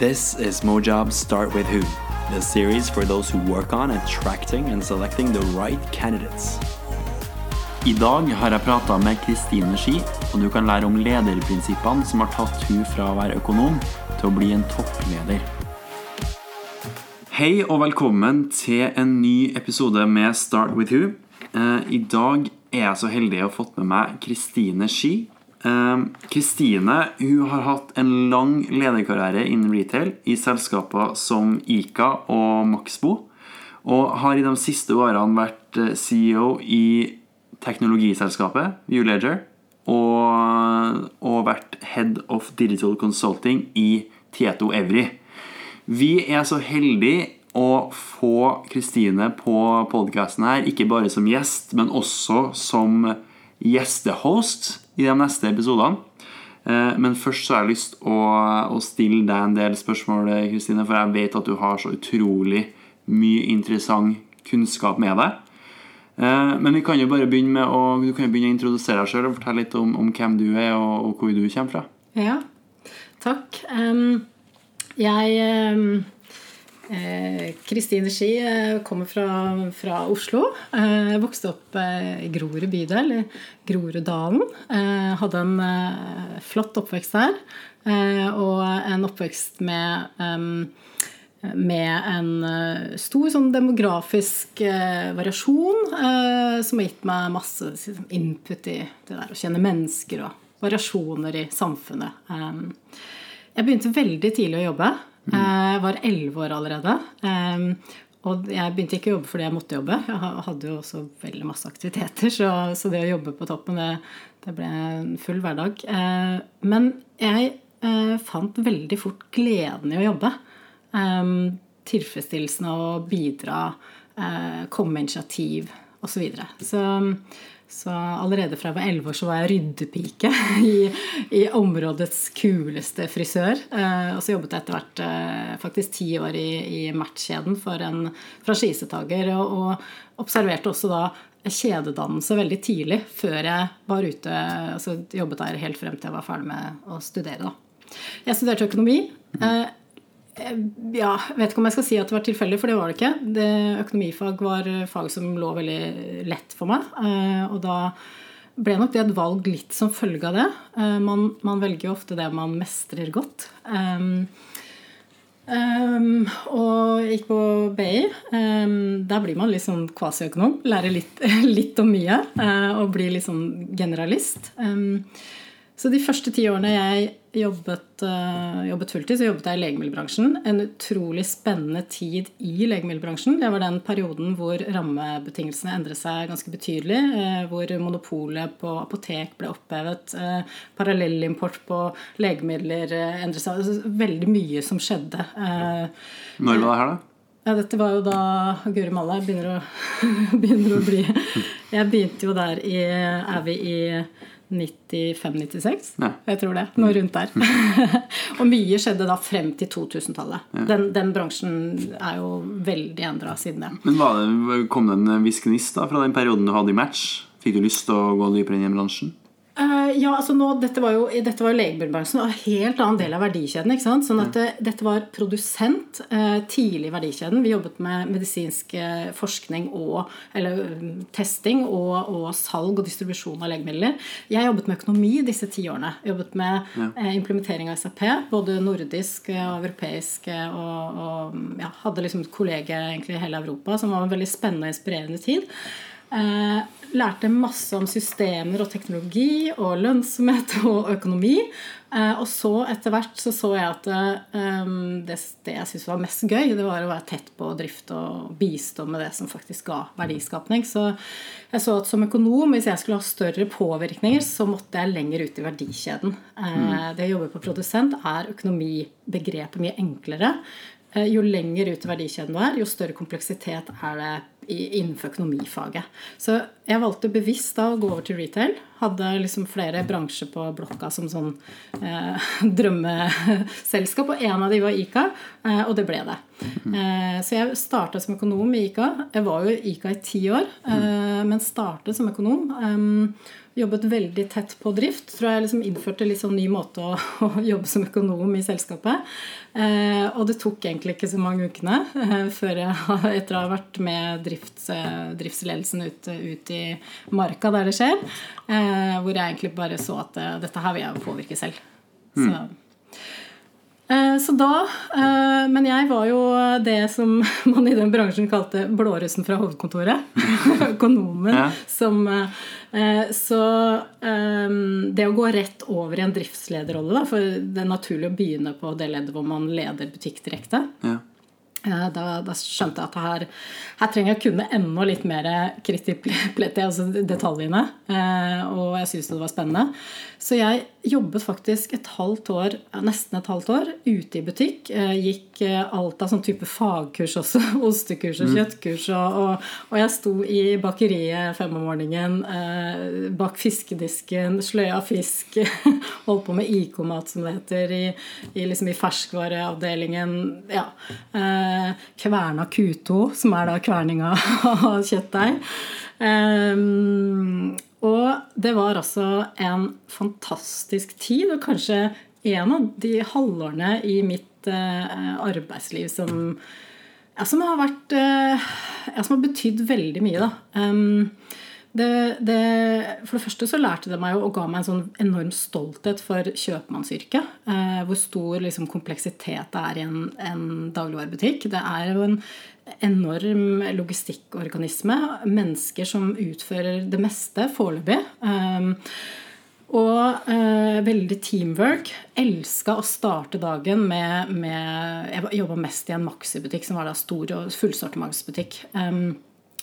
This is Mojob's Start With Who, the series for those who work on attracting and selecting the right candidates. I dag har jeg prata med Kristine Ski, og du kan lære om lederprinsippene som har tatt hun fra å være økonom til å bli en toppleder. Hei og velkommen til en ny episode med Start With Who. Eh, I dag er jeg så heldig å ha fått med meg Kristine Ski. Kristine hun har hatt en lang lederkarriere innen retail i selskaper som Ica og Maxbo, og har i de siste årene vært eh, CEO i teknologiselskapet Viewledger og, og vært Head of Digital Consulting i Tieto Evry. Vi er så heldige å få Kristine på podkasten her, ikke bare som gjest, men også som gjestehost i de neste episodene. Eh, men først så har jeg lyst å, å stille deg en del spørsmål, Kristine, for jeg vet at du har så utrolig mye interessant kunnskap med deg. Eh, men vi kan jo bare begynne med å, du kan jo begynne å introdusere deg sjøl og fortelle litt om, om, hvem du er og, og, hvor du kommer fra. Ja, takk. Um, jeg um Kristine eh, Ski eh, kommer fra, fra Oslo. Eh, vokste opp i Grorud bydel, Groruddalen. Eh, hadde en eh, flott oppvekst der. Eh, og en oppvekst med med en stor sånn demografisk variasjon som har gitt meg masse liksom, input i det der å kjenne mennesker og variasjoner i samfunnet. jeg begynte veldig tidlig å jobbe. Mm. Jeg var elleve år allerede. Ehm, og jeg begynte ikke å jobbe fordi jeg måtte jobbe. Jeg hadde jo også veldig masse aktiviteter, så, det å jobbe på toppen, det, det, ble en full hverdag. Ehm, men jeg eh, fant veldig fort gleden i å jobbe. Ehm, tilfredsstillelsen av å bidra, eh, komme med initiativ osv. Så, videre. så så allerede fra jeg var elleve år så var jeg ryddepike i, i områdets kuleste frisør. Eh, og så jobbet jeg etter hvert eh, faktisk ti år i, i Match-kjeden for en franchisetaker. Og, og observerte også da kjededannelse veldig tidlig, før jeg var ute altså jobbet der helt frem til jeg var ferdig med å studere. Da. Jeg studerte økonomi. Eh, ja, jeg vet ikke om jeg skal si at det var tilfeldig, for det var det ikke. Det, økonomifag var fag som lå veldig lett for meg. Eh, og da ble nok det et valg litt som følge av det. Eh, man, man velger jo ofte det man mestrer godt. Um, og gikk på BI. Um, der blir man litt sånn kvasiøkonom. Lærer litt, litt om mye. Og blir litt sånn generalist. Um, så de første ti årene jeg jobbet, uh, jobbet, fulltid, så jobbet jeg i legemiddelbransjen. En utrolig spennende tid i legemiddelbransjen. Det var den perioden hvor rammebetingelsene endret seg ganske betydelig. Uh, hvor monopolet på apotek ble opphevet. Uh, parallellimport på legemidler endret seg. Altså, veldig mye som skjedde. Når var det her, da? Ja, dette var jo da Guri malla begynner, begynner å bli Jeg begynte jo der i Er vi i 95-96. Ja. Jeg tror det. Noe rundt der. og mye skjedde da frem til 2000-tallet. Ja. Den, den, bransjen er jo veldig endra siden det. Men det, Kom det en viss gnist fra den perioden du hadde i match? Fikk du lyst til å gå dypere inn i bransjen? Uh, ja, altså nå, Dette var jo, dette var legemiddelbransjen, en helt annen del av verdikjeden. ikke sant? Sånn at det, eh, Dette var produsent uh, tidlig i verdikjeden. Vi jobbet med medisinsk uh, forskning og eller, testing og, og, salg og distribusjon av legemidler. Jeg jobbet med økonomi disse ti årene. Jobbet med ja. implementering av SAP, både nordisk og europeisk. Og, og ja, hadde liksom et kollege egentlig i hele Europa som var en veldig spennende og inspirerende tid. Eh, lærte masse om systemer og teknologi og lønnsomhet og økonomi. Eh, og så etter hvert så, så jeg at eh, det, det, jeg syntes var mest gøy, det var å være tett på drift og bistå med det som faktisk ga verdiskapning. Så jeg så at som økonom, hvis jeg skulle ha større påvirkninger, så måtte jeg lenger ut i verdikjeden. Eh, mm. Det å jobbe på produsent er økonomibegrepet mye enklere. Eh, jo lenger ut i verdikjeden du er, jo større kompleksitet er det innenfor økonomifaget. Så jeg valgte bevisst da å gå over til retail. Hadde liksom flere bransjer på blokka som sånn eh, drømmeselskap, og en av de var Ica, eh, og det ble det. Eh, så jeg starta som økonom i Ica. Jeg var jo i Ica i ti år, eh, men startet som økonom. Eh, jobbet veldig tett på drift. Tror jeg liksom innførte litt sånn ny måte å, å jobbe som økonom i selskapet. Eh, og det tok egentlig ikke så mange ukene før jeg, etter å ha vært med drifts, driftsledelsen ut, ut, i marka der det skjer, eh, hvor jeg egentlig bare så at eh, dette her vil jeg påvirke selv. Mm. Så Eh, så da eh, Men jeg var jo det som man i den bransjen kalte blårussen fra hovedkontoret. Økonomen. Ja. Som eh, Så det å gå rett over i en driftslederrolle, da, for det er naturlig å begynne på det leddet hvor man leder butikk direkte. Ja. Da, da, skjønte jeg at her, her, trenger jeg å kunne enda litt mer kritiplete, altså detaljene. Og jeg syntes det var spennende. Så jeg jobbet faktisk et halvt år, nesten et halvt år ute i butikk. Eh, gikk eh, alt av sånn type fagkurs også. Ostekurs og mm. kjøttkurs. Og, og, jeg sto i bakeriet fem om morgenen, eh, bak fiskedisken, sløya fisk. Holdt på med IK-mat, som det heter, i, i, liksom i ferskvareavdelingen. Ja. Kverna Q2, som er da kverninga av kjøttdeig. Og det var altså en fantastisk tid, og kanskje en av de halvårene i mitt eh, arbeidsliv som, ja, som har vært eh, ja, Som har betydd veldig mye, da. Um, det, det, for det første så lærte det meg og ga meg en sånn enorm stolthet for kjøpmannsyrket. Eh, hvor stor liksom, kompleksitet det er i en, en dagligvarebutikk. Det er jo en enorm logistikkorganisme. Mennesker som utfører det meste foreløpig. Um, og eh, veldig teamwork. Elska å starte dagen med, med Jeg jobba mest i en Maxi-butikk, som var da stor fullsortimentsbutikk. Um,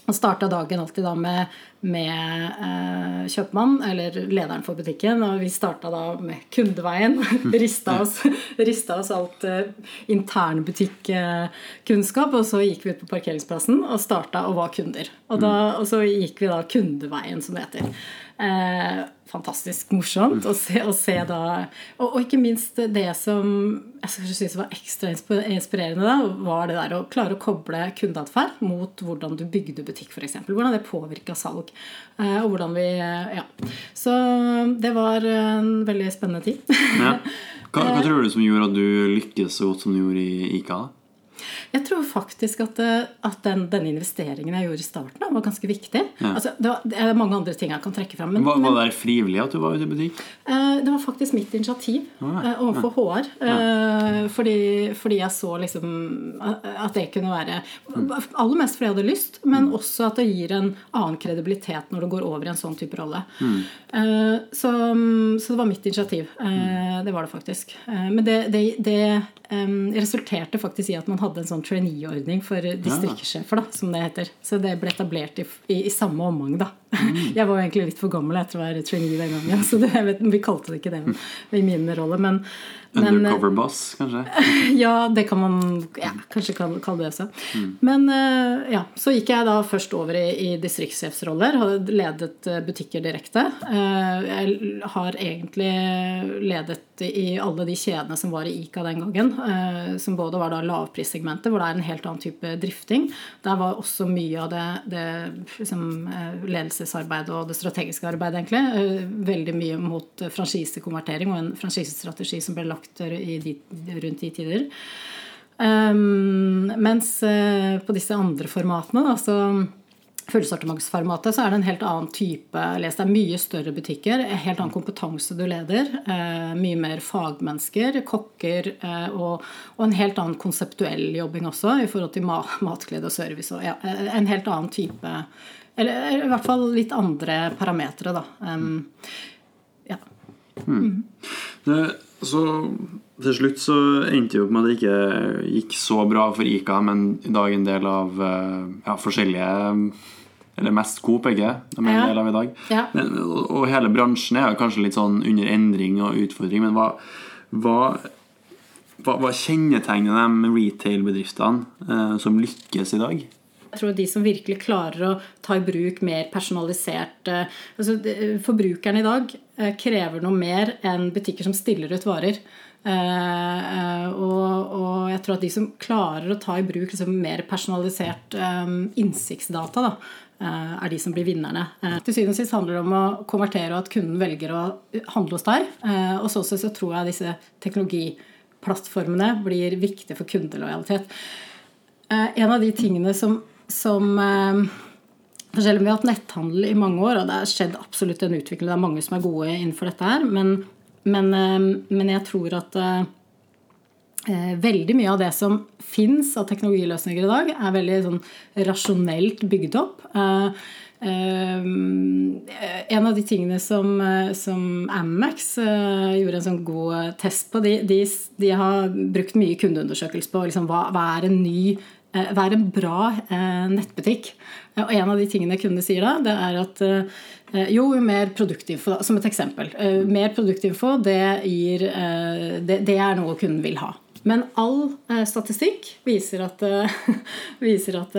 og starta dagen alltid da med, med eh, kjøpmann, eller lederen for butikken. Og vi starta da med kundeveien. rista, oss, rista oss alt eh, internbutikkunnskap. Og så gikk vi ut på parkeringsplassen og starta og var kunder. Og, da, og så gikk vi da kundeveien, som det heter. Eh, fantastisk morsomt å se, å se da og, og, ikke minst det som jeg synes var ekstra inspirerende, da, var det der å klare å koble kundeatferd mot hvordan du bygde butikk, f.eks. Hvordan det påvirka salg. Eh, og hvordan vi Ja. Så det var en veldig spennende tid. ja. Hva, hva, tror du som gjorde at du lykkes så godt som du gjorde i ICA? da? Jeg tror faktisk at, eh, at den, denne investeringen jeg gjorde i starten, var ganske viktig. Ja. Altså, det, var, det, er mange andre ting jeg kan trekke fram. Men, var, var det frivillig at du var ute i butikk? Eh, det var faktisk mitt initiativ ah, ja. overfor HR. Eh, fordi, fordi, jeg så liksom at det kunne være Aller mest fordi jeg hadde lyst, men mm. også at det gir en annen kredibilitet når du går over i en sånn type rolle. Mm. Så, så, det var mitt initiativ. Det var det faktisk. Men det, det, det resulterte faktisk i at man hadde en sånn trainee-ordning for distriktssjefer, da, som det heter. Så det ble etablert i, i, i samme omgang, da. Mm. Jeg var jo egentlig litt for gammel etter å være trainee den gangen, så det, vet, vi kalte det ikke det i min rolle. Men, Undercover boss, kanskje? ja, det kan man ja, kanskje kalle det også. Mm. Men eh, ja, så gikk jeg da først over i, i distriktssjefsroller. Hadde ledet eh, butikker direkte. Eh, jeg har egentlig ledet i alle de kjedene som var i ICA den gangen. Som både var da lavprissegmentet, hvor det er en helt annen type drifting. Der var også mye av det, det liksom, ledelsesarbeidet og det strategiske arbeidet, egentlig. Veldig mye mot franchisekonvertering og en franchisestrategi som ble lagt de, rundt de tider. Um, mens uh, på disse andre formatene, altså fullsortimentsformatet, så er det en helt annen type Les det er mye større butikker, helt annen kompetanse du leder. Uh, mye mer fagmennesker, kokker uh, og, og, en helt annen konseptuell jobbing også i forhold til ma matglede og service. Og, ja, en helt annen type Eller i hvert fall litt andre parametere, da. Um, ja. Mm. Mm. Det så til slutt så endte det opp med at det ikke gikk så bra for Ica, men i dag en del av eh, ja, forskjellige Eller mest Coop, ikke De er en del av i dag. Ja. Men, og hele bransjen er kanskje litt sånn under endring og utfordring, men hva, hva, hva, hva kjennetegner de retail-bedriftene eh, som lykkes i dag? Jeg tror de som virkelig klarer å ta i bruk mer personalisert altså Forbrukeren i dag eh, krever noe mer enn butikker som stiller ut varer. Uh, og, og, jeg tror at de som klarer å ta i bruk liksom, mer personalisert innsiktsdata, da, er de som blir vinnerne. Til syvende og sist handler det om å konvertere, og at kunden velger å handle hos deg. Og så, så tror jeg disse teknologiplattformene blir viktige for kundelojalitet. en av de tingene som, som for selv om vi har hatt netthandel i mange år, og det har skjedd absolutt en utvikling, det er mange som er gode innenfor dette her, men, men, eh, men jeg tror at eh, eh, veldig mye av det som fins av teknologiløsninger i dag, er veldig sånn rasjonelt bygd opp. Eh, eh, en av de tingene som, eh, som Amex gjorde en sånn god test på, de, de, de har brukt mye kundeundersøkelse på liksom, hva, hva er en ny hva er en bra nettbutikk? Og en av de tingene kundene sier da, det er at eh, jo, mer produktinfo, som et eksempel. Eh, mer produktinfo, det, gir, eh, det, det er noe kunden vil ha. Men all statistikk viser at, viser at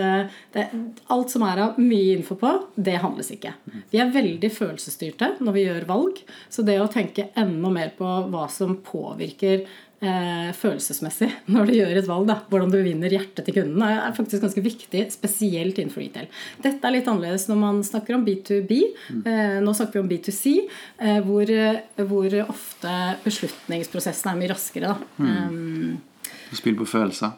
det, alt som er av mye info på, det handles ikke. Vi er veldig følelsesstyrte når vi gjør valg. Så det å tenke enda mer på hva som påvirker eh, følelsesmessig når du gjør et valg. Da. Hvordan du vinner hjertet til kunden er faktisk ganske viktig, spesielt innenfor retail. Dette er litt annerledes når man snakker om B2B. Eh, nå snakker vi om B2C, eh, hvor, hvor, ofte beslutningsprosessen er mye raskere. Da. Mm. Spill på følelser.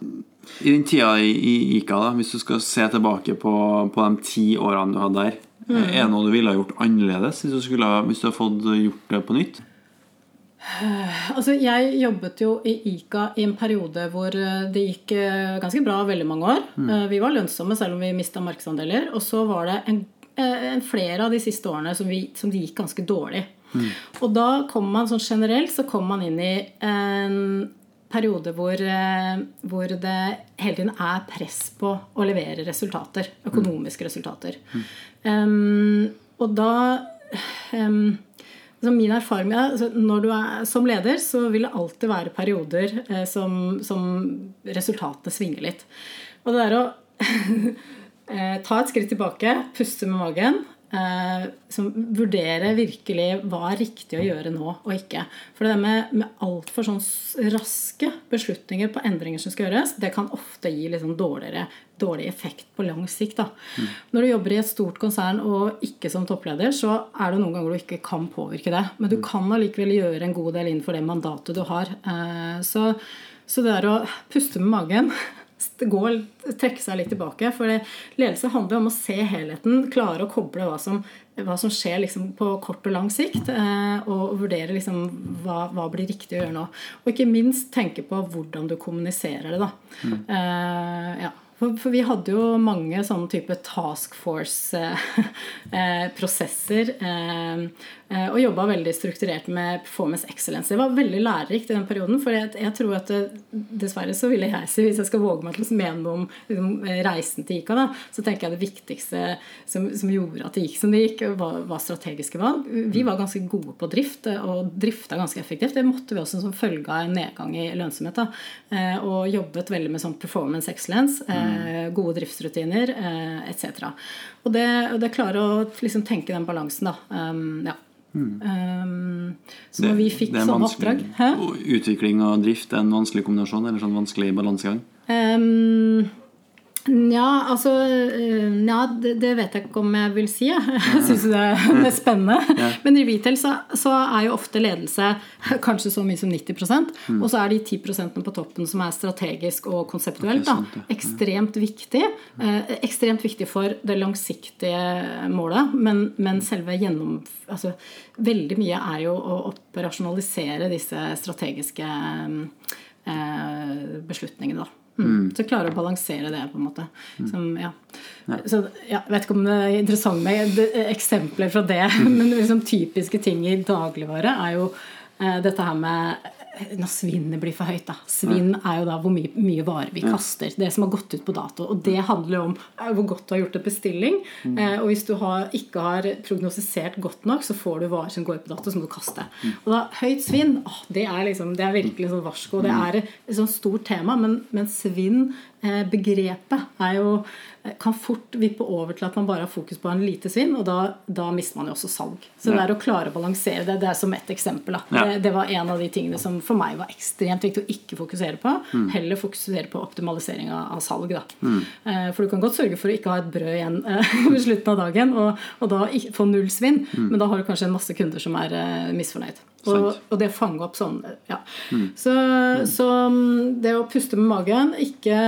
I den tida i, i ICA, da, hvis du skal se tilbake på, på de ti årene du hadde der, mm. er det noe du ville ha gjort annerledes hvis du, skulle, hvis du hadde fått gjort det på nytt? Altså, jeg jobbet jo i ICA i en periode hvor eh, det gikk eh, ganske bra veldig mange år. Mm. Eh, vi var lønnsomme selv om vi mista markedsandeler. Og så var det en, en flere av de siste årene som, vi, som det gikk ganske dårlig. Mm. Og da kom man sånn generelt så kom man inn i en periode hvor, hvor det hele tiden er press på å levere resultater. Økonomiske resultater. Mm. Um, og da um, så min erfaring er altså når du er som leder, så vil det alltid være perioder eh, som, som, resultatene svinger litt. Og det er å eh, ta et skritt tilbake, puste med magen, eh, som vurderer virkelig hva er riktig å gjøre nå og ikke. For det med, med altfor sånn raske beslutninger på endringer som skal gjøres, det kan ofte gi liksom dårligere dårlig effekt på lang sikt. Da. Mm. Når du jobber i et stort konsern og ikke som toppleder, så er det noen ganger du ikke kan påvirke det. Men du mm. kan allikevel gjøre en god del innenfor det mandatet du har. Eh, så, så det er å puste med magen gå, trekke seg litt tilbake. For ledelse handler om å se helheten, klare å koble hva som, hva som skjer liksom på kort og lang sikt, eh, og vurdere liksom hva, hva, blir riktig å gjøre nå. Og ikke minst tenke på hvordan du kommuniserer det. da. Mm. Uh, ja. For, vi hadde jo mange sånne type task force-prosesser. Eh, eh, Eh, og jobba veldig strukturert med performance excellence. Det var veldig lærerikt i den perioden. For jeg, jeg tror at det, dessverre så ville jeg si, hvis jeg skal våge meg til å mene noe om liksom, reisen til ICA, da, så tenker jeg det viktigste som, som, gjorde at det gikk som det gikk, var, var strategiske valg. Vi var ganske gode på drift, og drifta ganske effektivt. Det måtte vi også som følge av en nedgang i lønnsomhet. Da, og jobbet veldig med sånn performance excellence, eh, mm. gode driftsrutiner etc. Og det, det klarer å liksom tenke den balansen, da. Um, ja. Mm. Um, så når vi fikk sånne oppdrag Hæ? Utvikling og drift er en vanskelig kombinasjon? Eller sånn vanskelig balansegang? Um, Nja, altså Nja, det, det, vet jeg ikke om jeg vil si. Jeg syns det, det, er spennende. Men i retail så, så, er jo ofte ledelse kanskje så mye som 90 mm. Og så er de 10% på toppen som er strategisk og konseptuelt. Da. Ekstremt viktig. Eh, ekstremt viktig for det langsiktige målet, men, men selve gjennom... Altså, veldig mye er jo å operasjonalisere disse strategiske eh, beslutningene, da. Mm. Så klare å balansere det, på en måte. Som, ja. Så, ja, jeg vet ikke om det er interessant med eksempler fra det, men liksom typiske ting i dagligvare er jo eh, dette her med når svinnet blir for høyt. da. Svinn er jo da hvor mye, mye varer vi kaster. Det som har gått ut på dato. Og det handler jo om eh, hvor godt du har gjort en bestilling. Mm. Eh, og hvis du har, ikke har prognostisert godt nok, så får du varer som går ut på dato, som du kaster. Mm. Og da, høyt svinn, åh, det, er liksom, det er virkelig sånn varsko. Det mm. er et sånt stort tema, men, men svinn begrepet er jo, eh, kan fort vippe over til at man bare har fokus på en lite svinn, og da, da mister man jo også salg. Så det er å klare å balansere det. Det er som ett eksempel. Ja. Det, det, var en av de tingene som for meg var ekstremt viktig å ikke fokusere på. Heller fokusere på optimalisering av, av salg. Da. Eh, for du kan godt sørge for å ikke ha et brød igjen eh, ved slutten av dagen, og, og da få null svinn, men da har du kanskje en masse kunder som er eh, misfornøyd. Og, og, det å fange opp sånn ja. Mm. Så, så, mm, det å puste med magen, ikke,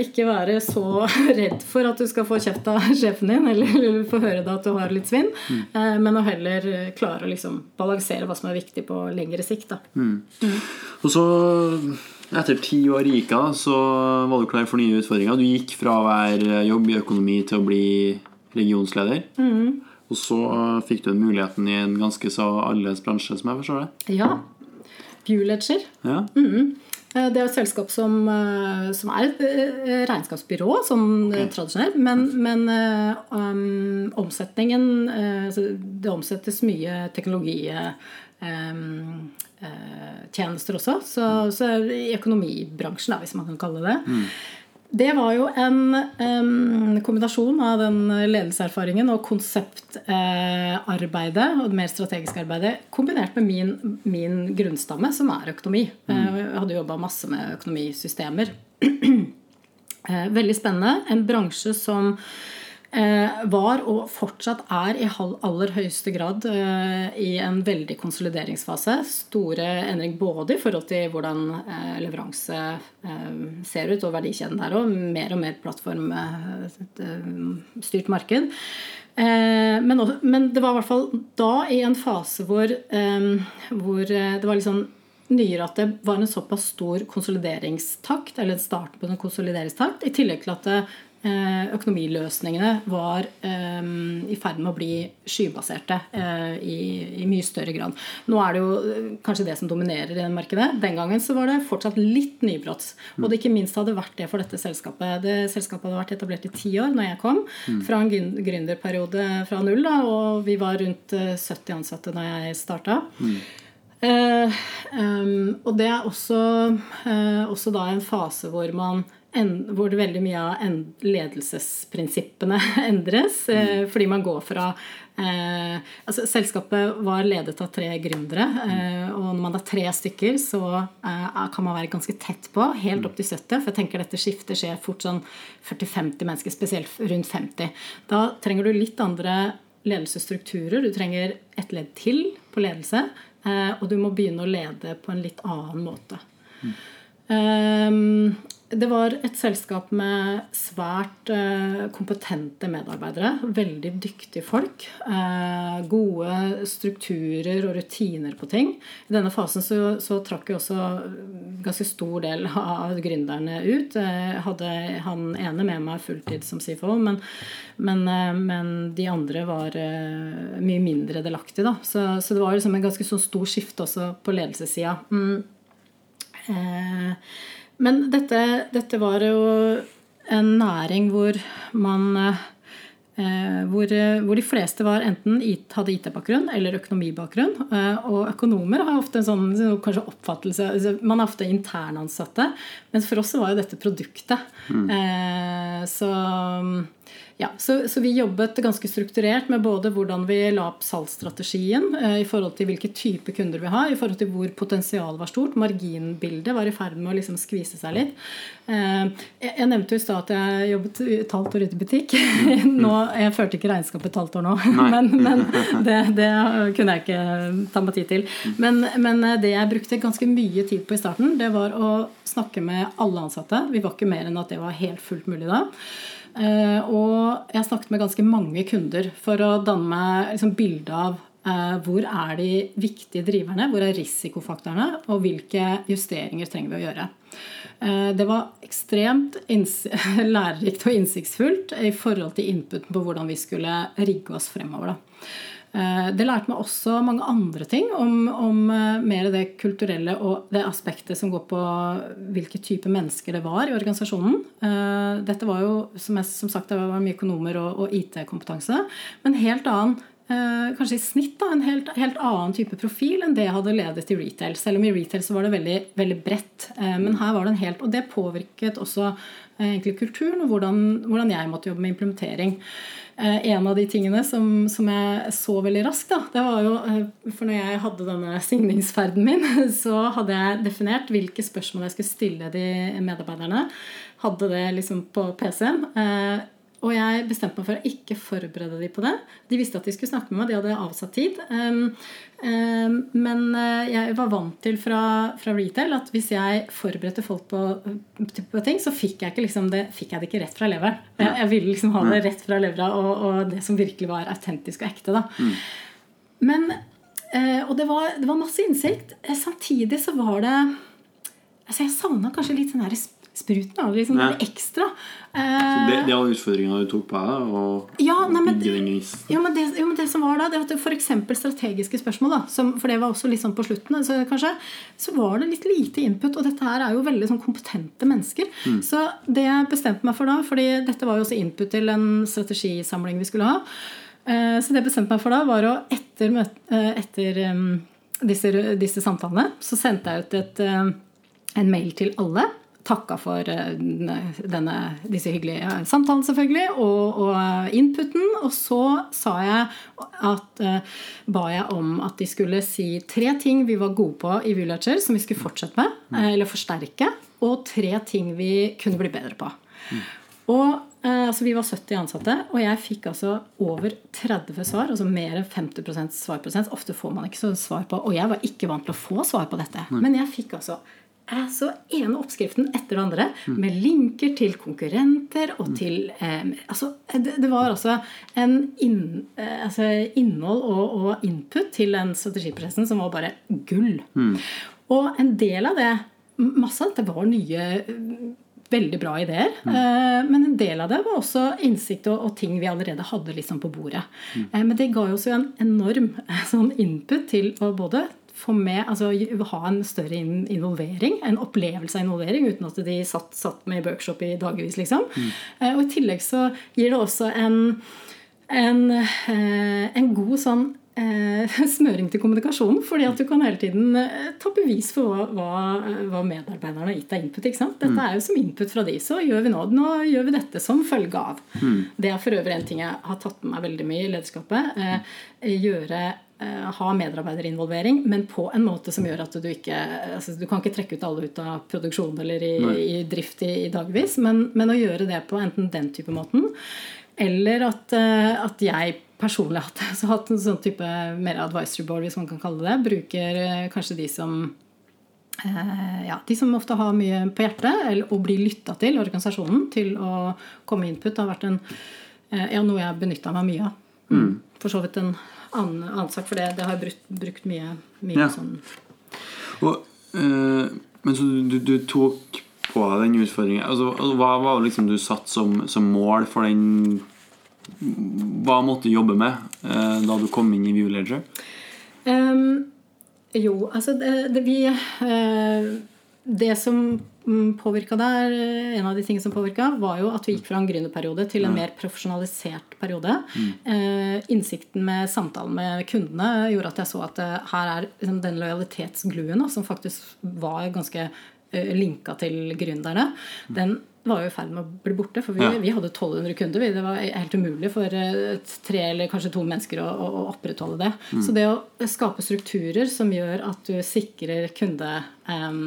ikke, være så redd for at du skal få kjeft av sjefen din, eller, eller få høre da at du har litt svinn, mm. eh, men å heller klare å liksom balansere hva som er viktig på lengre sikt. Mm. mm. Og så, etter ti år i ICA, så var du klar for nye utfordringer. Du gikk fra å være jobb i økonomi til å bli regionsleder. Mm. Og så fikk du muligheten i en ganske så annerledes bransje, som jeg forstår det? Ja. Viewledger. Ja. Mm. Det er et selskap som, eh, som, er et eh, regnskapsbyrå, sånn okay. tradisjonelt. Men, men um, omsetningen uh, Det omsettes mye teknologi. Um, tjenester også. Så, så, i økonomibransjen, da, hvis man kan kalle det. Mm. Det var jo en um, kombinasjon av den ledelseserfaringen og konseptarbeidet eh, og det mer strategiske arbeidet kombinert med min, min grunnstamme, som er økonomi. Mm. Eh, jeg hadde jobba masse med økonomisystemer. eh, veldig spennende. En bransje som var og fortsatt er i aller høyeste grad eh, i en veldig konsolideringsfase. Store endring både i forhold til hvordan eh, leveranse ser ut, og verdikjeden der òg. Mer og mer plattformstyrt marked. Men, men, det var i hvert fall da i en fase hvor, hvor det var litt sånn nyere at det var en såpass stor konsolideringstakt, eller starten på en konsolideringstakt, i tillegg til at det, Eh, økonomiløsningene var um, i ferd med å bli skybaserte uh, i, i, mye større grad. Nå er det jo kanskje det som dominerer i det markedet. Den gangen så var det fortsatt litt nybrotts. Og det ikke minst hadde vært det for dette selskapet. Det Selskapet hadde vært etablert i ti år når jeg kom. Fra en gründerperiode fra null, da, og vi var rundt 70 ansatte da jeg starta. Mm. Uh, um, og det er også, uh, også en fase hvor man hvor det veldig mye av ledelsesprinsippene endres. Mm. Fordi man går fra eh, altså Selskapet var ledet av tre gründere. Eh, og når man er tre stykker, så eh, kan man være ganske tett på. Helt opp til 70. For jeg tenker dette skiftet skjer fort sånn 40-50 mennesker, spesielt rundt 50. Da trenger du litt andre ledelsesstrukturer. Du trenger et ledd til på ledelse. Eh, og du må begynne å lede på en litt annen måte. Mm. Um, det var et selskap med svært eh, kompetente medarbeidere. Veldig dyktige folk. Eh, gode strukturer og rutiner på ting. I denne fasen så, så trakk jo også ganske stor del av gründerne ut. Jeg hadde han ene med meg fulltid som CFO, men, men, eh, men de andre var mye mindre delaktige. Da. Så, så, det var liksom en ganske så stor skifte også på ledelsessida. Mm. Eh, men dette, dette var jo en næring hvor man eh, hvor, hvor, de fleste var enten hadde IT-bakgrunn eller økonomibakgrunn. Eh, og økonomer har ofte en sånn kanskje oppfattelse altså, Man er ofte internansatte. Men for oss var jo dette produktet. Mm. så ja, så, så, vi jobbet ganske strukturert med både hvordan vi la opp salgsstrategien eh, i forhold til hvilke type kunder vi har, i forhold til hvor potensialet var stort. Marginbildet var i ferd med å liksom skvise seg litt. Eh, jeg, jeg, nevnte jo i stad at jeg jobbet et halvt år ute i butikk. nå, jeg førte ikke regnskapet et halvt år nå, men, men det, det, kunne jeg ikke ta meg tid til. Men, men det jeg brukte ganske mye tid på i starten, det var å snakke med alle ansatte. Vi var ikke mer enn at det var helt fullt mulig da. Eh, og jeg snakket med ganske mange kunder for å danne meg liksom bilde av eh, hvor er de viktige driverne, hvor er risikofaktorene, og hvilke justeringer trenger vi å gjøre. Eh, det var ekstremt lærerikt og innsiktsfullt i forhold til inputen på hvordan vi skulle rigge oss fremover. Da. Eh, det lærte meg også mange andre ting om, om, eh, mer det kulturelle og det aspektet som går på hvilke type mennesker det var i organisasjonen. Eh, dette var jo, som, jeg, som sagt, det var mye økonomer og, og IT-kompetanse. Men helt annen kanskje i snitt da, en helt, helt, annen type profil enn det jeg hadde ledet i retail. Selv om i retail så var det veldig, veldig bredt. Men her var det en helt Og det påvirket også egentlig kulturen og hvordan, hvordan jeg måtte jobbe med implementering. Eh, en av de tingene som, som, jeg så veldig raskt, da, det var jo eh, For når jeg hadde denne signingsferden min, så hadde jeg definert hvilke spørsmål jeg skulle stille de medarbeiderne. Hadde det liksom på PC-en. Eh, og jeg bestemte meg for å ikke forberede dem på det. De visste at de skulle snakke med meg, de hadde avsatt tid. Um, um, men eh, jeg var vant til fra, fra, retail at hvis jeg forberedte folk på, på, ting, så fikk jeg, liksom det, fikk jeg det ikke rett fra leveren. Jeg, jeg, ville liksom ha det rett fra levra og, og, det som virkelig var autentisk og ekte. da. Mm. Men, uh, Og det var, det var masse innsikt. Samtidig så var det altså Jeg savna kanskje litt sånn her spruten. Da, liksom ja. ekstra. Så det, det var utfordringa du tok på deg? Og ja, nei, men, ja, men det, jo, men det som var da, det var f.eks. strategiske spørsmål, da, som, for det var også litt sånn på slutten, så, kanskje, så var det litt lite input. Og dette her er jo veldig sånn kompetente mennesker. Mm. Så det jeg bestemte meg for da, fordi dette var jo også input til en strategisamling vi skulle ha, eh, så det jeg bestemte meg for da, var å etter, eh, etter disse, disse samtalene, så sendte jeg ut et, en mail til alle takka for eh, denne, disse hyggelige samtalene, selvfølgelig, og, og, inputen. Og så sa jeg at uh, ba jeg om at de skulle si tre ting vi var gode på i Villager, som vi skulle fortsette med, mm. eller forsterke, og tre ting vi kunne bli bedre på. Mm. Og uh, altså Vi var 70 ansatte, og jeg fikk altså over 30 svar. Altså mer enn 50% svarprosent. Ofte får man ikke så svar på Og jeg var ikke vant til å få svar på dette. Mm. Men jeg fikk altså så ene oppskriften etter det andre mm. med linker til konkurrenter og mm. til eh, altså, det, det, var altså en inn, eh, altså innhold og, og, input til den strategiprosessen som var bare gull. Mm. Og en del av det Masse av dette var nye veldig bra ideer. Mm. Eh, men en del av det var også innsikt og, og ting vi allerede hadde liksom på bordet. Mm. Eh, men det ga oss jo en enorm sånn input til å både få med, altså ha en større involvering, en opplevelse av involvering, uten at de satt, satt med i workshop i dagevis, liksom. Mm. Eh, og i tillegg så gir det også en, en, eh, en god sånn eh, smøring til kommunikasjonen. fordi at du kan hele tiden ta bevis for hva, hva medarbeiderne har gitt deg input. ikke sant? Dette mm. er jo som input fra de, så gjør vi nå, nå gjør vi dette som følge av. Mm. Det er for øvrig en ting jeg har tatt med meg veldig mye i lederskapet. Eh, gjøre ha medarbeiderinvolvering, men på en måte som gjør at du ikke altså Du kan ikke trekke ut alle ut av produksjon eller i, i drift i, i dagvis, men, men, å gjøre det på enten den type måten, eller at, eh, at jeg personlig har hatt, hatt, en sånn type mer advisory board, hvis man kan kalle det. Bruker eh, kanskje de som ja, de som ofte har mye på hjertet, eller, og blir lytta til, organisasjonen, til å komme med input, har vært en, ja, noe jeg har benytta meg mye av. Mm. For så vidt en annen sak, for det, det har jeg brukt, brukt mye, mye ja. sånn og, øh, Men så du, du, tok på deg den utfordringen altså, altså, Hva var det liksom du satt som, som, mål for den Hva måtte du jobbe med øh, da du kom inn i Viewledger? Um, jo, altså det, det vi øh, Det som Mm, påvirka der, eh, En av de tingene som påvirka, var jo at vi gikk fra en gründerperiode til en mer profesjonalisert periode. Mm. Eh, innsikten med samtalen med kundene gjorde at jeg så at eh, her er liksom den lojalitetsgluen som faktisk var ganske linka til gründerne, mm. den var jo i ferd med å bli borte. For vi, ja. vi hadde 1200 kunder. Det var helt umulig for tre eller kanskje to mennesker å, å opprettholde det. Mm. Så det å skape strukturer som gjør at du sikrer kunde, um,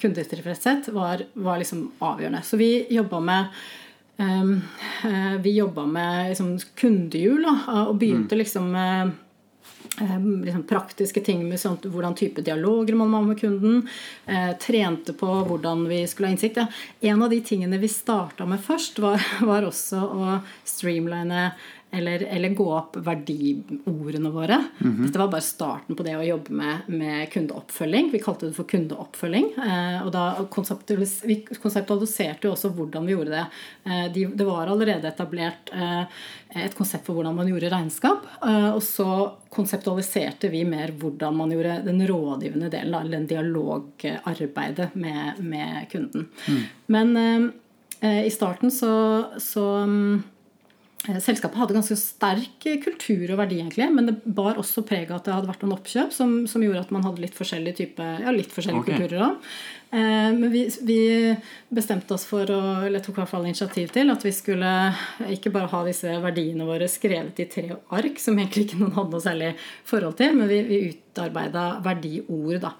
kundetilfredshet, var, var liksom avgjørende. Så vi jobba med um, vi jobba med liksom, kundehjul og begynte mm. liksom Eh, liksom praktiske ting med sånt, hvordan type dialoger man må med kunden. Eh, trente på hvordan vi skulle ha innsikt. Ja. En av de tingene vi starta med først, var, var også å streamline eller, eller, gå opp verdiordene våre. Mm -hmm. Dette var bare starten på det å jobbe med, med kundeoppfølging. Vi kalte det for kundeoppfølging. Eh, og da konseptualis vi konseptualiserte jo også hvordan vi gjorde det. Eh, de, det var allerede etablert eh, et konsept for hvordan man gjorde regnskap. Eh, og så konseptualiserte vi mer hvordan man gjorde den rådgivende delen, eller den dialogarbeidet med, med kunden. Mm. Men eh, i starten så, så Eh, selskapet hadde ganske sterk kultur og verdi, egentlig, men det bar også preg av at det hadde vært noen oppkjøp som, som gjorde at man hadde litt forskjellige type, ja, litt forskjellige okay. kulturer. Eh, men vi, vi bestemte oss for å Eller tok i hvert fall initiativ til at vi skulle ikke bare ha disse verdiene våre skrevet i tre ark, som egentlig ikke noen hadde noe særlig forhold til, men vi, vi utarbeida verdiord, da.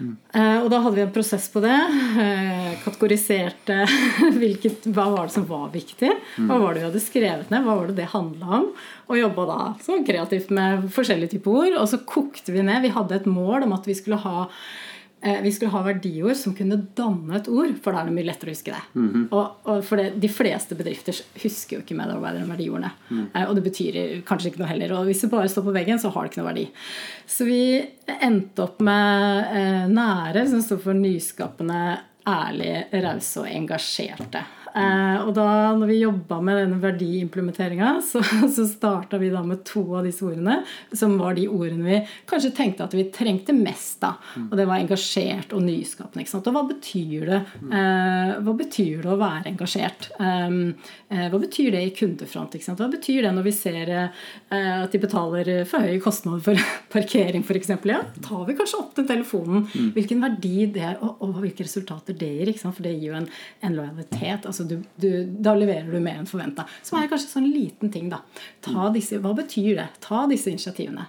Eh, og da hadde vi en prosess på det. Eh, kategoriserte hvilket, hva var det som var viktig. Hva var det vi hadde skrevet ned, hva var det det handla om. Og jobba da så kreativt med forskjellige typer ord. Og så kokte vi ned. Vi hadde et mål om at vi skulle ha vi skulle ha verdiord som kunne danne et ord, for da er det mye lettere å huske det. Og, og for det, De fleste bedrifter husker jo ikke medarbeiderne verdiordene. Eh, og det betyr kanskje ikke noe heller. Og hvis det bare står på veggen, så har det ikke noe verdi. Så vi endte opp med eh, nære, som står for nyskapende, ærlige, rause og engasjerte. Eh, og da når vi jobba med denne verdiimplementeringa, så, så starta vi da med to av disse ordene, som var de ordene vi kanskje tenkte at vi trengte mest da. Og det var engasjert og nyskapende. ikke sant? Og hva betyr det? Eh, hva betyr det å være engasjert? Um, eh, hva betyr det i kundefront? ikke sant? Hva betyr det når vi ser at de betaler for høye kostnader for parkering f.eks.? Ja, tar vi kanskje opp den telefonen. Hvilken verdi det er, og, og hvilke resultater det gir. ikke sant? For det gir jo en, en lojalitet. altså du, du, Da leverer du mer enn forventa. Som er kanskje sånn liten ting, da. Ta disse, hva betyr det? Ta disse initiativene.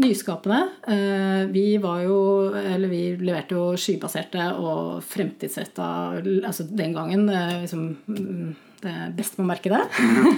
Nyskapende. eh, Vi var jo Eller vi leverte jo skybaserte og fremtidsretta Altså den gangen eh, liksom mm, det beste på markedet.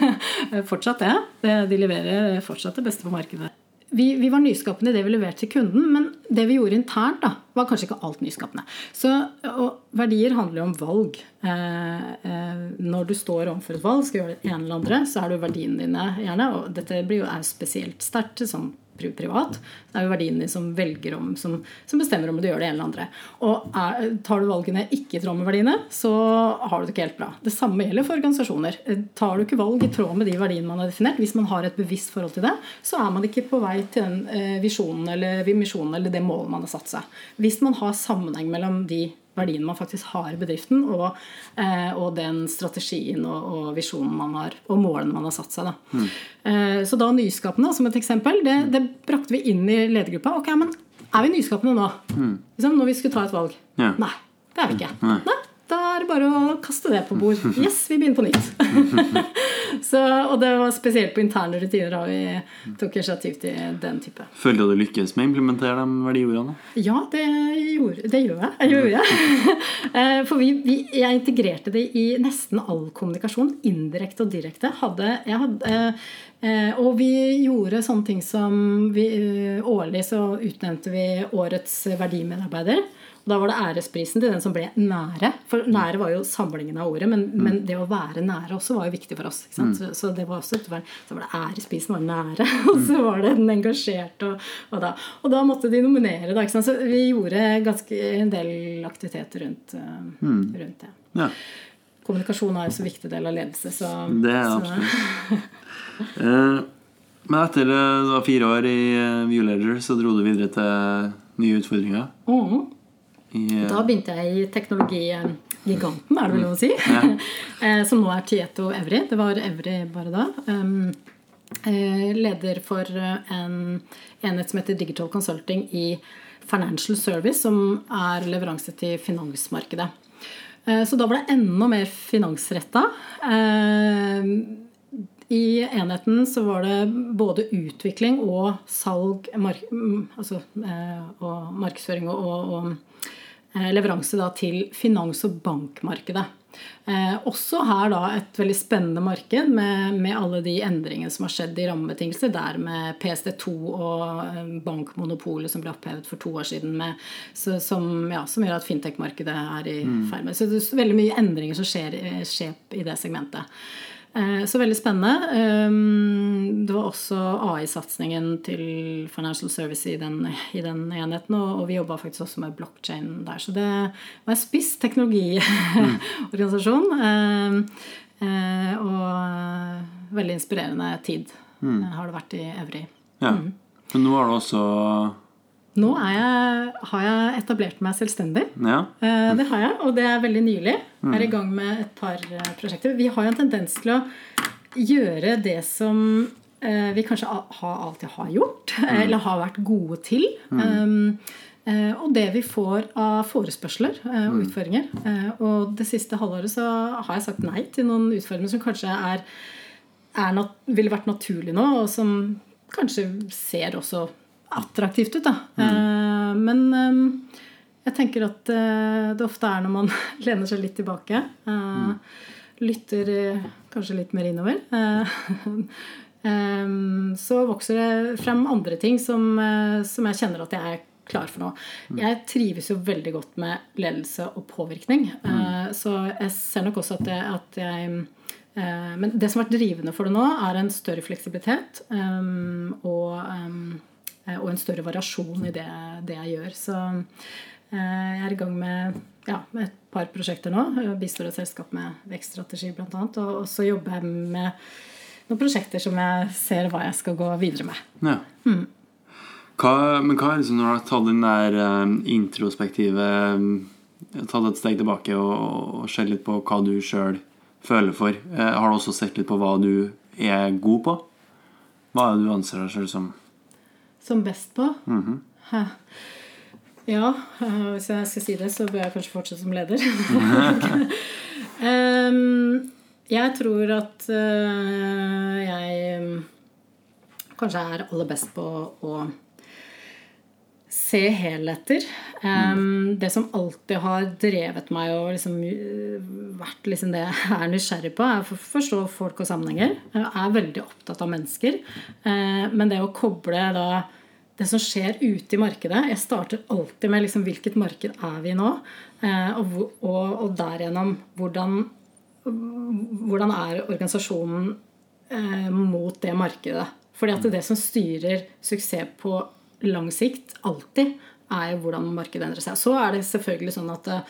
fortsatt det. Det- De leverer fortsatt det beste på markedet. Vi, vi var nyskapende i det vi leverte til kunden, men det vi gjorde internt, da, var kanskje ikke alt nyskapende. Så, og verdier handler jo om valg. Eh, eh, når du står overfor et valg, skal gjøre det ene eller andre, så er det verdiene dine gjerne. Og dette blir jo, er spesielt sterkt pri- privat. Det er jo verdiene som velger om, som, som bestemmer om du gjør det ene eller andre. Og er, tar du valgene ikke i tråd med verdiene, så har du det ikke helt bra. Det samme gjelder for organisasjoner. Eh, Tar du ikke valg i tråd med de verdiene man har definert, hvis man har et bevisst forhold til det, så er man ikke på vei til den eh, visjonen eller misjonen eller det målet man har satt seg. Hvis man har sammenheng mellom de verdiene man faktisk har i bedriften, og, eh, og den strategien og, og visjonen man har, og målene man har satt seg. Da. Eh, så da nyskapende, som et eksempel, det, det brakte vi inn i ledergruppa. Ok, men er vi nyskapende nå? Liksom, når vi skulle ta et valg? Ja. Nei, det er vi ikke. Nei, da er det bare å kaste det på bord. Yes, vi begynner på nytt. så, og det var spesielt på interne rutiner da vi tok initiativ til den type. Føler du lykkes med å implementere de verdiordene? Ja, det, gjorde, det gjør jeg. gjør jeg. Eh, For vi, vi, jeg integrerte det i nesten all kommunikasjon, indirekte og direkte. Hadde, hadde, eh, eh, og vi gjorde sånne ting som vi, Årlig så utnevnte vi årets verdimedarbeider. Og Da var det æresprisen til den som ble nære. For nære var jo samlingen av ordet, men, men det å være nære også var jo viktig for oss. Sant? Så, så det var også verd- Så var det æresprisen var nære, og så var det den engasjerte. Og, og, da, og da måtte de nominere, da. Så vi gjorde ganske en del aktiviteter rundt, eh, rundt det. Ja, Kommunikasjon er jo så viktig del av ledelse, så det er så, absolutt. Eh, men etter eh, det var fire år i Viewledger, så dro du videre til nye utfordringer. Mhm. I, eh, Da begynte jeg i teknologigiganten, er det vel lov å si. Eh, Som nå er Tieto Evry. Det var Evry bare da. Um, eh, Leder for eh, en enhet som heter Digital Consulting i Financial Service, som er leveranse til finansmarkedet. Eh, Så da var det enda mer finansretta. Eh, I enheten så var det både utvikling og salg, mark mm, altså, eh, og markedsføring og, og, og eh, leveranse da, til finans- og bankmarkedet. Eh, også her da et veldig spennende marked med, med alle de endringene som har skjedd i rammebetingelser. Der med PSD2 og eh, bankmonopolet som ble opphevet for to år siden. Med, så, som, ja, som gjør at fintech-markedet er i ferd med Så det er veldig mye endringer som skjer, eh, skjer i det segmentet. Eh, Så veldig spennende. Um, Det var også AI-satsingen til Financial Service i den, i den enheten, og vi jobba faktisk også med blockchain der. Så det var en spiss teknologiorganisasjon. Eh, Og eh, veldig inspirerende tid mm. har det vært i Evry. ja. Men nå har du også Nå er jeg, har jeg etablert meg selvstendig. Ja. Eh, Det har jeg, og det er veldig nylig. Jeg er i gang med et par eh, prosjekter. Vi har jo en tendens til å gjøre det som eh, vi kanskje alltid har gjort, mm. eller har vært gode til. Mm. Og det vi får av forespørsler og mm. utfordringer. Og det siste halvåret så har jeg sagt nei til noen utfordringer som kanskje er, er ville vært naturlig nå, og som kanskje ser også attraktivt ut. da. Mm. Eh, men ehm, jeg tenker at eh, det ofte er når man lener seg litt tilbake. Mm. Lytter kanskje litt mer innover. Ehm, så vokser det frem andre ting som, som jeg kjenner at jeg er klar for nå. Mm. Jeg trives jo veldig godt med ledelse og påvirkning. Mm. Så jeg ser nok også at jeg, at jeg men det som har vært drivende for det nå, er en større fleksibilitet. Og Eh, og en større variasjon i det, det jeg gjør. Så eh, jeg er i gang med, ja, med et par prosjekter nå. Jeg bistår et selskap med vekststrategi bl.a. Og så jobber jeg med noen prosjekter som jeg ser hva jeg skal gå videre med. Ja. Mm. Hva, men hva er liksom når du har tatt den der uh, introspektive Tatt et steg tilbake og, og sett litt på hva du sjøl føler for. Har du også sett litt på hva du er god på? Hva er det du anser deg sjøl som? Som best på? Mm -hmm. Ja, eh, hvis jeg skal si det, så bør jeg kanskje fortsette som leder. um, jeg tror at uh, jeg kanskje er aller best på å se helheter. Um, det som alltid har drevet meg og liksom, vært liksom det jeg er nysgjerrig på, er å forstå folk og sammenhenger. Jeg er veldig opptatt av mennesker. Uh, men det å koble da det som skjer ute i markedet Jeg starter alltid med liksom, hvilket marked er vi nå? Uh, og, og, og derigjennom hvordan, hvordan er organisasjonen uh, mot det markedet? Fordi at det som styrer suksess på lang sikt, alltid, er hvordan markedet endrer seg. Så er det selvfølgelig sånn at eh,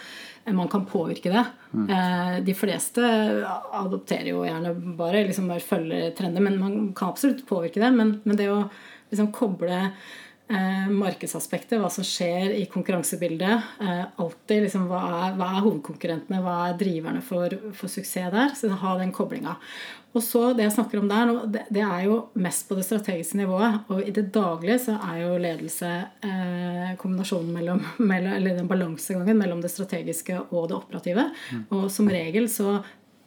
man kan påvirke det. Mm. Eh, de fleste adopterer jo gjerne bare, liksom bare følger trender, men man kan absolutt påvirke det. Men, men det å liksom koble eh, markedsaspektet, hva som skjer i konkurransebildet. Eh, alltid liksom, hva, er, hva, er, hovedkonkurrentene, hva er driverne for, for suksess der? Så ha den koblinga. Og så Det jeg snakker om der, det, det, er jo mest på det strategiske nivået. Og i det daglige så er jo ledelse eh, kombinasjonen mellom, mellom, eller den balansegangen mellom det strategiske og det operative. Mm. Og som regel så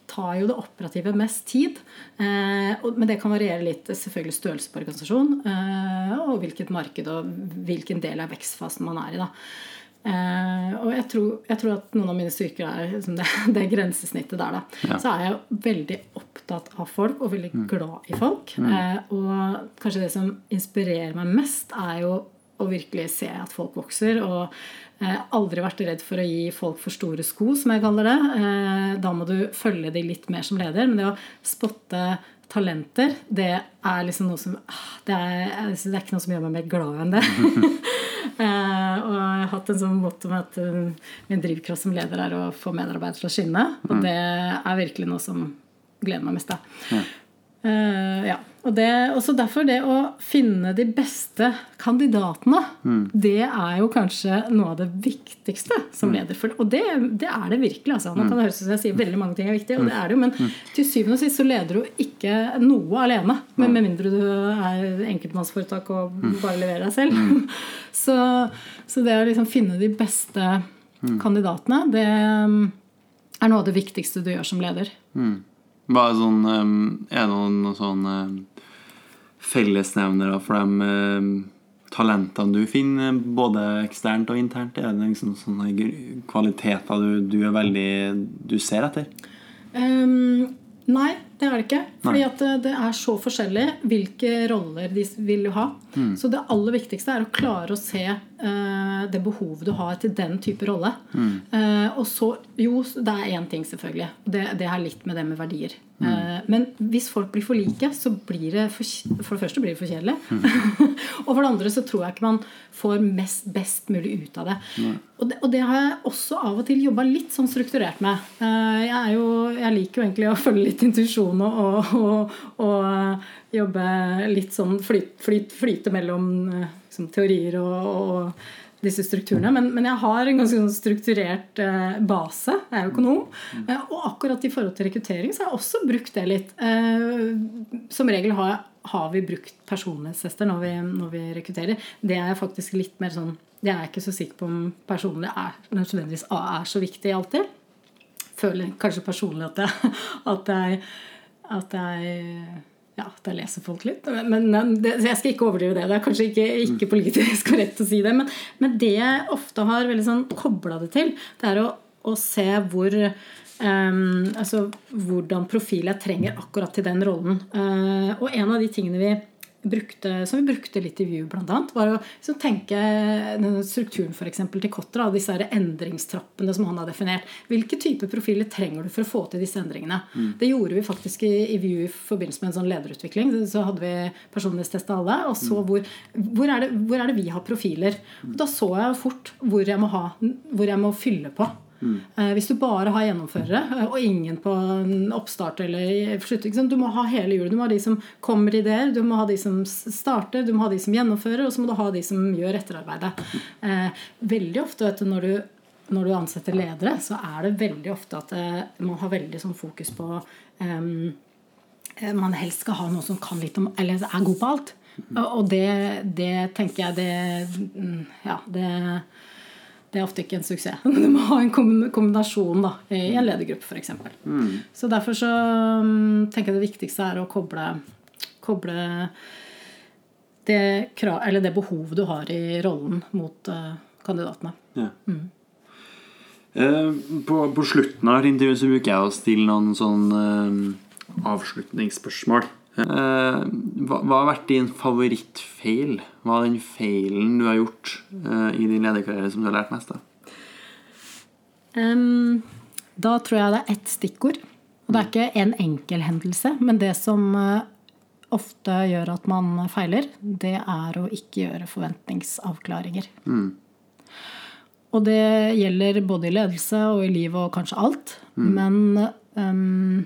tar jo det operative mest tid. Eh, men det kan variere litt selvfølgelig størrelse på organisasjon eh, og hvilket marked og hvilken del av vekstfasen man er i. da. Eh, og jeg tror, jeg tror, at noen av mine styrker er liksom det, det, grensesnittet der. da. Ja. Så er jeg veldig opptatt av folk og veldig mm. glad i folk. Mm. og kanskje det som inspirerer meg mest, er jo å virkelig se at folk vokser. og Eh, aldri vært redd for å gi folk for store sko, som jeg kaller det. Eh, da må du følge de litt mer som leder. Men det å spotte talenter, det er liksom noe som ah, Det er, det er ikke noe som gjør meg mer glad enn det. eh, og jeg har hatt en sånn motto med at uh, min drivkraft som leder er å få medarbeidere til å skinne. Og mm. det er virkelig noe som gleder meg mest. Da. Uh, ja. Og det, også derfor det å finne de beste kandidatene, mm. det er jo kanskje noe av det viktigste som mm. leder. For, og det, det, er det virkelig. Altså. Nå mm. kan det høres ut som jeg sier veldig mange ting er viktig, og det er det jo, men mm. til syvende og sist så leder du ikke noe alene. Med, med mindre du er enkeltmannsforetak og bare leverer deg selv. så, så, det å liksom finne de beste kandidatene, det er noe av det viktigste du gjør som leder. Mm. Hva er, um, er det noen sånn fellesnevnere for de talentene du finner, både eksternt og internt? Er det liksom sånne kvaliteter du, du, er veldig Du ser etter? Um, nei, det er det ikke. Fordi at det er så forskjellig hvilke roller de vil ha. Mm. Så det aller viktigste er å klare å se uh, det behovet du har til den type rolle. Mm. Uh, og så Jo, det er én ting, selvfølgelig. Det, det har litt med det med verdier. Mm. Uh, men hvis folk blir for like, så blir det for, for det første blir det for kjedelig. Mm. og for det andre så tror jeg ikke man får mest, best mulig ut av det. Og, det. og det har jeg også av og til jobba litt sånn strukturert med. jeg, jo, jeg liker jo egentlig å følge litt intuisjon og og, og, og, jobbe litt sånn flyt, flyt, flyte mellom liksom, teorier og, og disse strukturene. Men, men, jeg har en ganske sånn strukturert eh, base. Jeg er økonom. Eh, og akkurat i forhold til rekruttering så har jeg også brukt det litt. Eh, som regel har, har vi brukt personlighetstester når vi, når vi rekrutterer. Det er faktisk litt mer sånn Jeg er ikke så sikker på om personlig er, nødvendigvis er så viktig alltid. Føler kanskje personlig at jeg, at jeg, at jeg ja, at jeg leser folk litt. Men, det, jeg skal ikke overdrive det. Det er kanskje ikke, ikke politisk korrekt å si det. Men, men, det jeg ofte har veldig sånn kobla det til, det er å, å se hvor um, altså, hvordan profil jeg trenger akkurat til den rollen. Uh, og en av de tingene vi brukte, som vi brukte litt i View bl.a., var å liksom tenke strukturen for eksempel, til Kotter, disse her endringstrappene som han har definert. Hvilke type profiler trenger du for å få til disse endringene? Mm. Det gjorde vi faktisk i, i View i forbindelse med en sånn lederutvikling. Så hadde vi personlighetstesta alle. Og så mm. hvor, hvor, er det, hvor, er det, vi har profiler? Og da så jeg fort hvor jeg må, ha, hvor jeg må fylle på. Mm. Hvis du bare har gjennomførere eh, og ingen på oppstart eller slutning Du må ha hele hjulet. Du må ha de som kommer med ideer, du må ha de som starter, du må ha de som gjennomfører, og så må du ha de som gjør etterarbeidet. Eh, veldig ofte vet du, når du når du ansetter ledere, så er det veldig ofte at man har veldig sånn fokus på um, Man helst skal ha noen som kan litt om Eller er god på alt. Og det, det tenker jeg det mm, Ja, det det er ofte ikke en suksess. Du må ha en kombinasjon da, i en ledergruppe f.eks. Mm. Så derfor så um, tenker jeg det viktigste er å koble, koble det, det, behovet du har i rollen mot uh, kandidatene. Ja. Mm. Eh, på, på, slutten av intervjuet så bruker jeg å stille noen sånn uh, avslutningsspørsmål. Eh, hva, har vært din favorittfeil? Hva er den feilen du har gjort eh, i din lederkarriere som du har lært mest av? Um, da tror jeg det er ett stikkord. Og det er ikke en enkel hendelse, men det som uh, ofte gjør at man feiler, det er å ikke gjøre forventningsavklaringer. Mm. Og det gjelder både i ledelse og i livet og kanskje alt. Mm. Men um,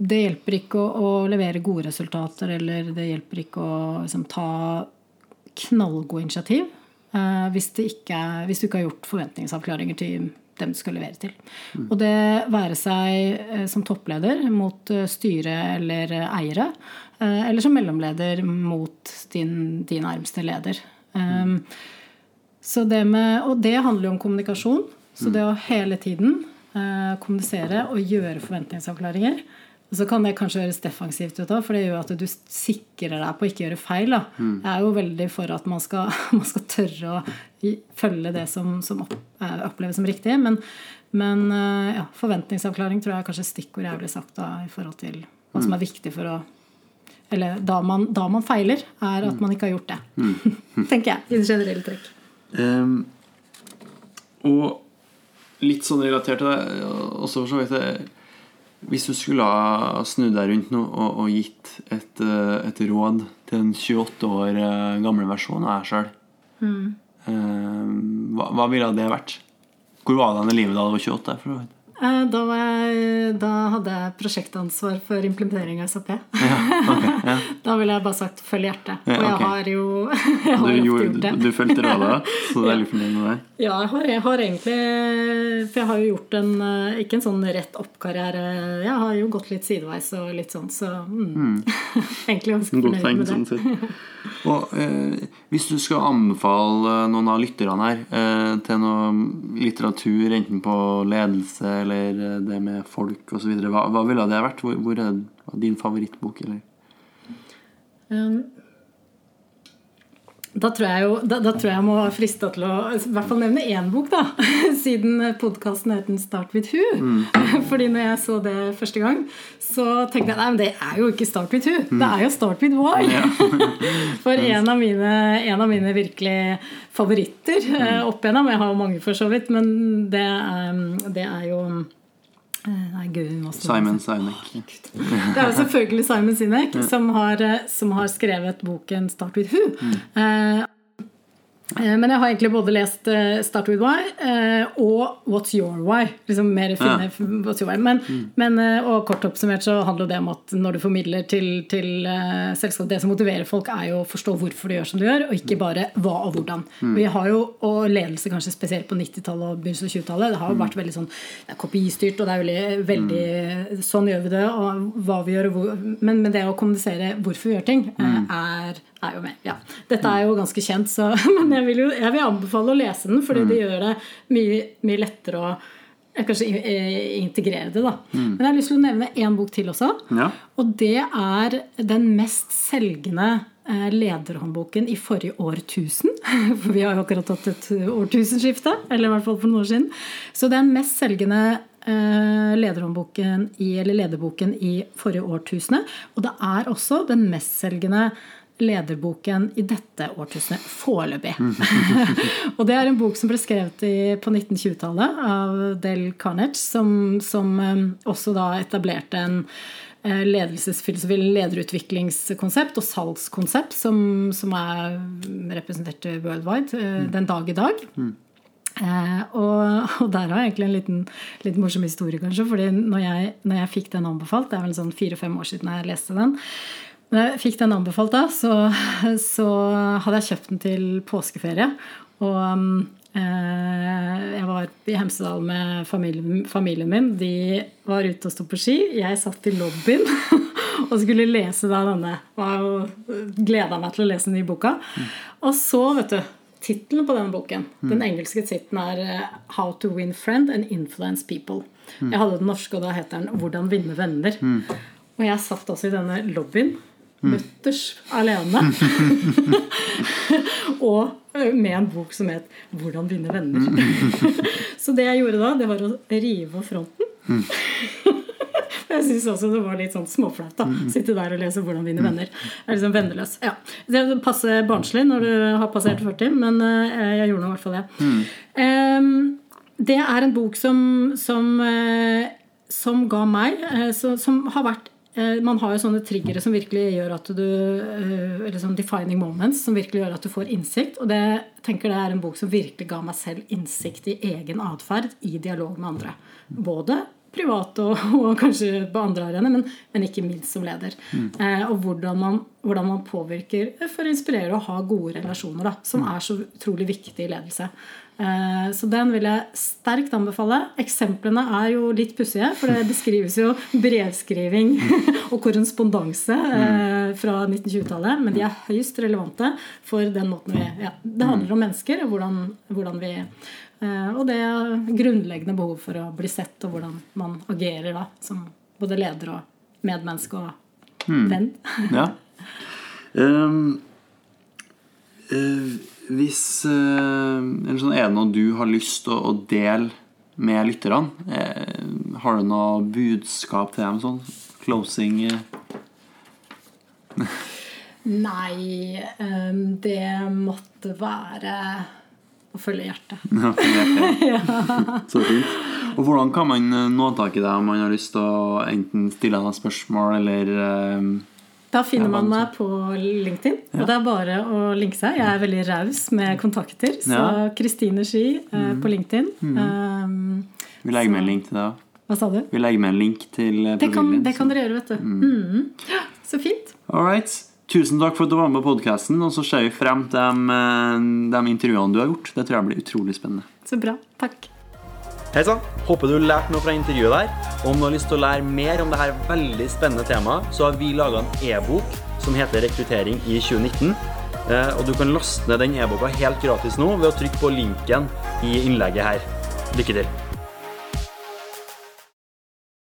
det hjelper ikke å, å, levere gode resultater, eller det hjelper ikke å liksom, ta knallgode initiativ eh, hvis, ikke, hvis, du ikke har gjort forventningsavklaringer til dem du skal levere til. Mm. Og det være seg eh, som toppleder mot eh, styre eller eiere, eh, eller som mellomleder mot din, din nærmeste leder. Mm. Det med, og det handler jo om kommunikasjon. Så mm. det å hele tiden eh, kommunisere og gjøre forventningsavklaringer og så kan det kanskje høres defensivt ut, for det gjør at du sikrer deg på å ikke gjøre feil. Da. Mm. Jeg er jo veldig for at man skal, man skal tørre å følge det som, som opp, oppleves som riktig. Men, men eh, ja, forventningsavklaring tror jeg er kanskje stikkord jeg ville sagt da, i forhold til hva som er viktig for å Eller da man, da man feiler, er at mm. man ikke har gjort det. Mm. Tenker jeg, i det generelle trekk. Um, og litt sånn relatert til det også for så vidt hvis du skulle ha snudd deg rundt nå og, og gitt et, eh, et, råd til en 28 år eh, gamle versjon av deg sjøl, mm. eh, hva, hva, ville det vært? Hvor var det i livet da du var 28? For å Eh, da, jeg, da, hadde jeg prosjektansvar for implementering av SAP. Ja, okay, ja. da ville jeg bare sagt 'følg hjertet'. Ja. Og jeg har jo jeg har du, gjorde, gjort det. Du, du fulgte rådet, så du er litt fornøyd med det? Ja, jeg har, jeg har, egentlig For jeg har jo gjort en eh, ikke en sånn rett opp-karriere. Jeg har jo gått litt sideveis og litt sånn, så mm. Mm. egentlig ganske fornøyd med det. Sånn og eh, Hvis du skal anbefale noen av lytterne her eh, til noe litteratur, enten på ledelse eller eller eh, det med folk osv. Hva, hva ville det vært? Hvor, hvor er din favorittbok? Eller? Um, da tror jeg jo da, da tror jeg, jeg må være frista til å i hvert fall nevne én bok, da. Siden podkasten heter 'Start with Who'. Mm. Fordi når jeg så det første gang, så tenkte jeg nei, men det er jo ikke 'Start with Who'. Mm. Det er jo 'Start with Why'. Ja. for en av, mine, en av mine virkelig favoritter mm. Eh, opp igjennom Jeg har jo mange, for så vidt, men det det er jo nei, Gud, Simon Sinek. Det er jo selvfølgelig Simon Sinek som har, eh, som har skrevet boken 'Start with Who'. Mm. Eh, Eh, Men jeg har egentlig både lest eh, Start with Why eh, og What's Your Why. Liksom mer finne What's Your Why. Men, men, eh, og kort oppsummert så handler det om at når du formidler til, til eh, selskap Det som motiverer folk, er jo å forstå hvorfor du gjør som du gjør, og ikke bare hva og hvordan. Vi har jo, Og ledelse kanskje spesielt på 90-tallet og begynnelsen av 20-tallet, det har jo vært veldig sånn det er kopistyrt, og det er veldig, veldig Sånn gjør vi det, og hva vi gjør, og hvor Men, men det å kommunisere hvorfor vi gjør ting, eh, er, er jo med. Ja. Dette er jo ganske kjent, så, men jeg vil jo jeg vil anbefale å lese den, fordi det gjør det mye, mye lettere å kanskje eh, integrere det. da. Men jeg har lyst til å nevne én bok til også. Ja. Og det er den mest selgende eh, lederhåndboken i forrige årtusen. For vi har jo akkurat hatt et årtusenskifte, eller i hvert fall for noen år siden. Så den mest selgende eh, lederhåndboken i, eller lederboken i forrige årtusene. Og det er også den mestselgende lederboken i dette årtusenet foreløpig. og det er en bok som ble skrevet i, på 1920-tallet av Del Carnage, som, som eh, også da etablerte en eh, ledelsesfilosofi, lederutviklingskonsept og salgskonsept som, som er representert worldwide eh, den dag i dag. Eh, og, og der har jeg egentlig en liten, litt morsom historie, kanskje. fordi når jeg, når jeg fikk den anbefalt, det er vel sånn fire-fem år siden jeg leste den Når jeg fikk den anbefalt da, så, så hadde jeg kjøpt den til påskeferie. Og eh, jeg var i Hemsedal med familien, familien min. De var ute og sto på ski. Jeg satt i lobbyen og skulle lese da denne. Gleda meg til å lese den nye boka. Og så, vet du Tittelen på denne boken Den engelske tittelen er eh, 'How to win friend and influence people'. Jeg hadde den norske, og da heter den 'Hvordan vinne venner'. Og jeg satt også i denne lobbyen, mutters alene, og med en bok som het 'Hvordan vinne venner'. Så det jeg gjorde da, det var å rive av fronten. Jeg syns også det var litt sånn småflaut. da Sitte der og lese 'Hvordan vinne venner'. Jeg er liksom venneløs. Ja. Det passer barnslig når du har passert 40, men jeg gjorde nå i hvert fall det. Det er en bok som, som, som ga meg Som har vært man har jo sånne triggere som virkelig gjør at du eh, Eller sånn defining moments som virkelig gjør at du får innsikt. Og det tenker det er en bok som virkelig ga meg selv innsikt i egen atferd i dialog med andre. Både privat og, og kanskje på andre arenaer, men, men ikke minst som leder. Eh, og hvordan man, hvordan man påvirker for å inspirere og ha gode relasjoner, da, som er så utrolig viktig i ledelse. Eh, så den vil jeg sterkt anbefale. Eksemplene er jo litt pussige, for det beskrives jo brevskriving og korrespondanse eh, fra 1920-tallet, men de er høyst relevante for den måten vi ja, Det handler om mennesker og hvordan, hvordan vi eh, Og det er grunnleggende behov for å bli sett, og hvordan man agerer da, som både leder og medmenneske og venn. Ja. Um, eh, hvis eh, eller sånn, Er det noe du har lyst til å, å dele med lytterne? Eh, har du noe budskap til dem? Sånn closing eh? Nei, um, det måtte være å følge hjertet. Ja, det. Så fint. Og hvordan kan man eh, nå tak i deg om man har lyst til å enten stille deg spørsmål eller eh, Da finner man meg på LinkedIn. Og det er bare å linke seg. Jeg er veldig raus med kontakter. Så Mm. Kristine Ski eh, på LinkedIn. Um, Vi legger med en link til det. hva sa du? Vi legger med en link til eh, Det kan, det kan dere gjøre, vet du. Mm. Mm. så fint. All right. Tusen takk for at du var med på podkasten. Og så ser vi frem til de, eh, de intervjuene du har gjort. Det tror jeg blir utrolig spennende. Så bra. Takk. Hei sann! Håper du lærte noe fra intervjuet der. Og om du har lyst til å lære mer om dette veldig spennende temaet, så har vi laga en e-bok som heter 'Rekruttering i 2019'. Eh, Og du kan laste ned den e-boka helt gratis nå ved å trykke på linken i innlegget her. Lykke til!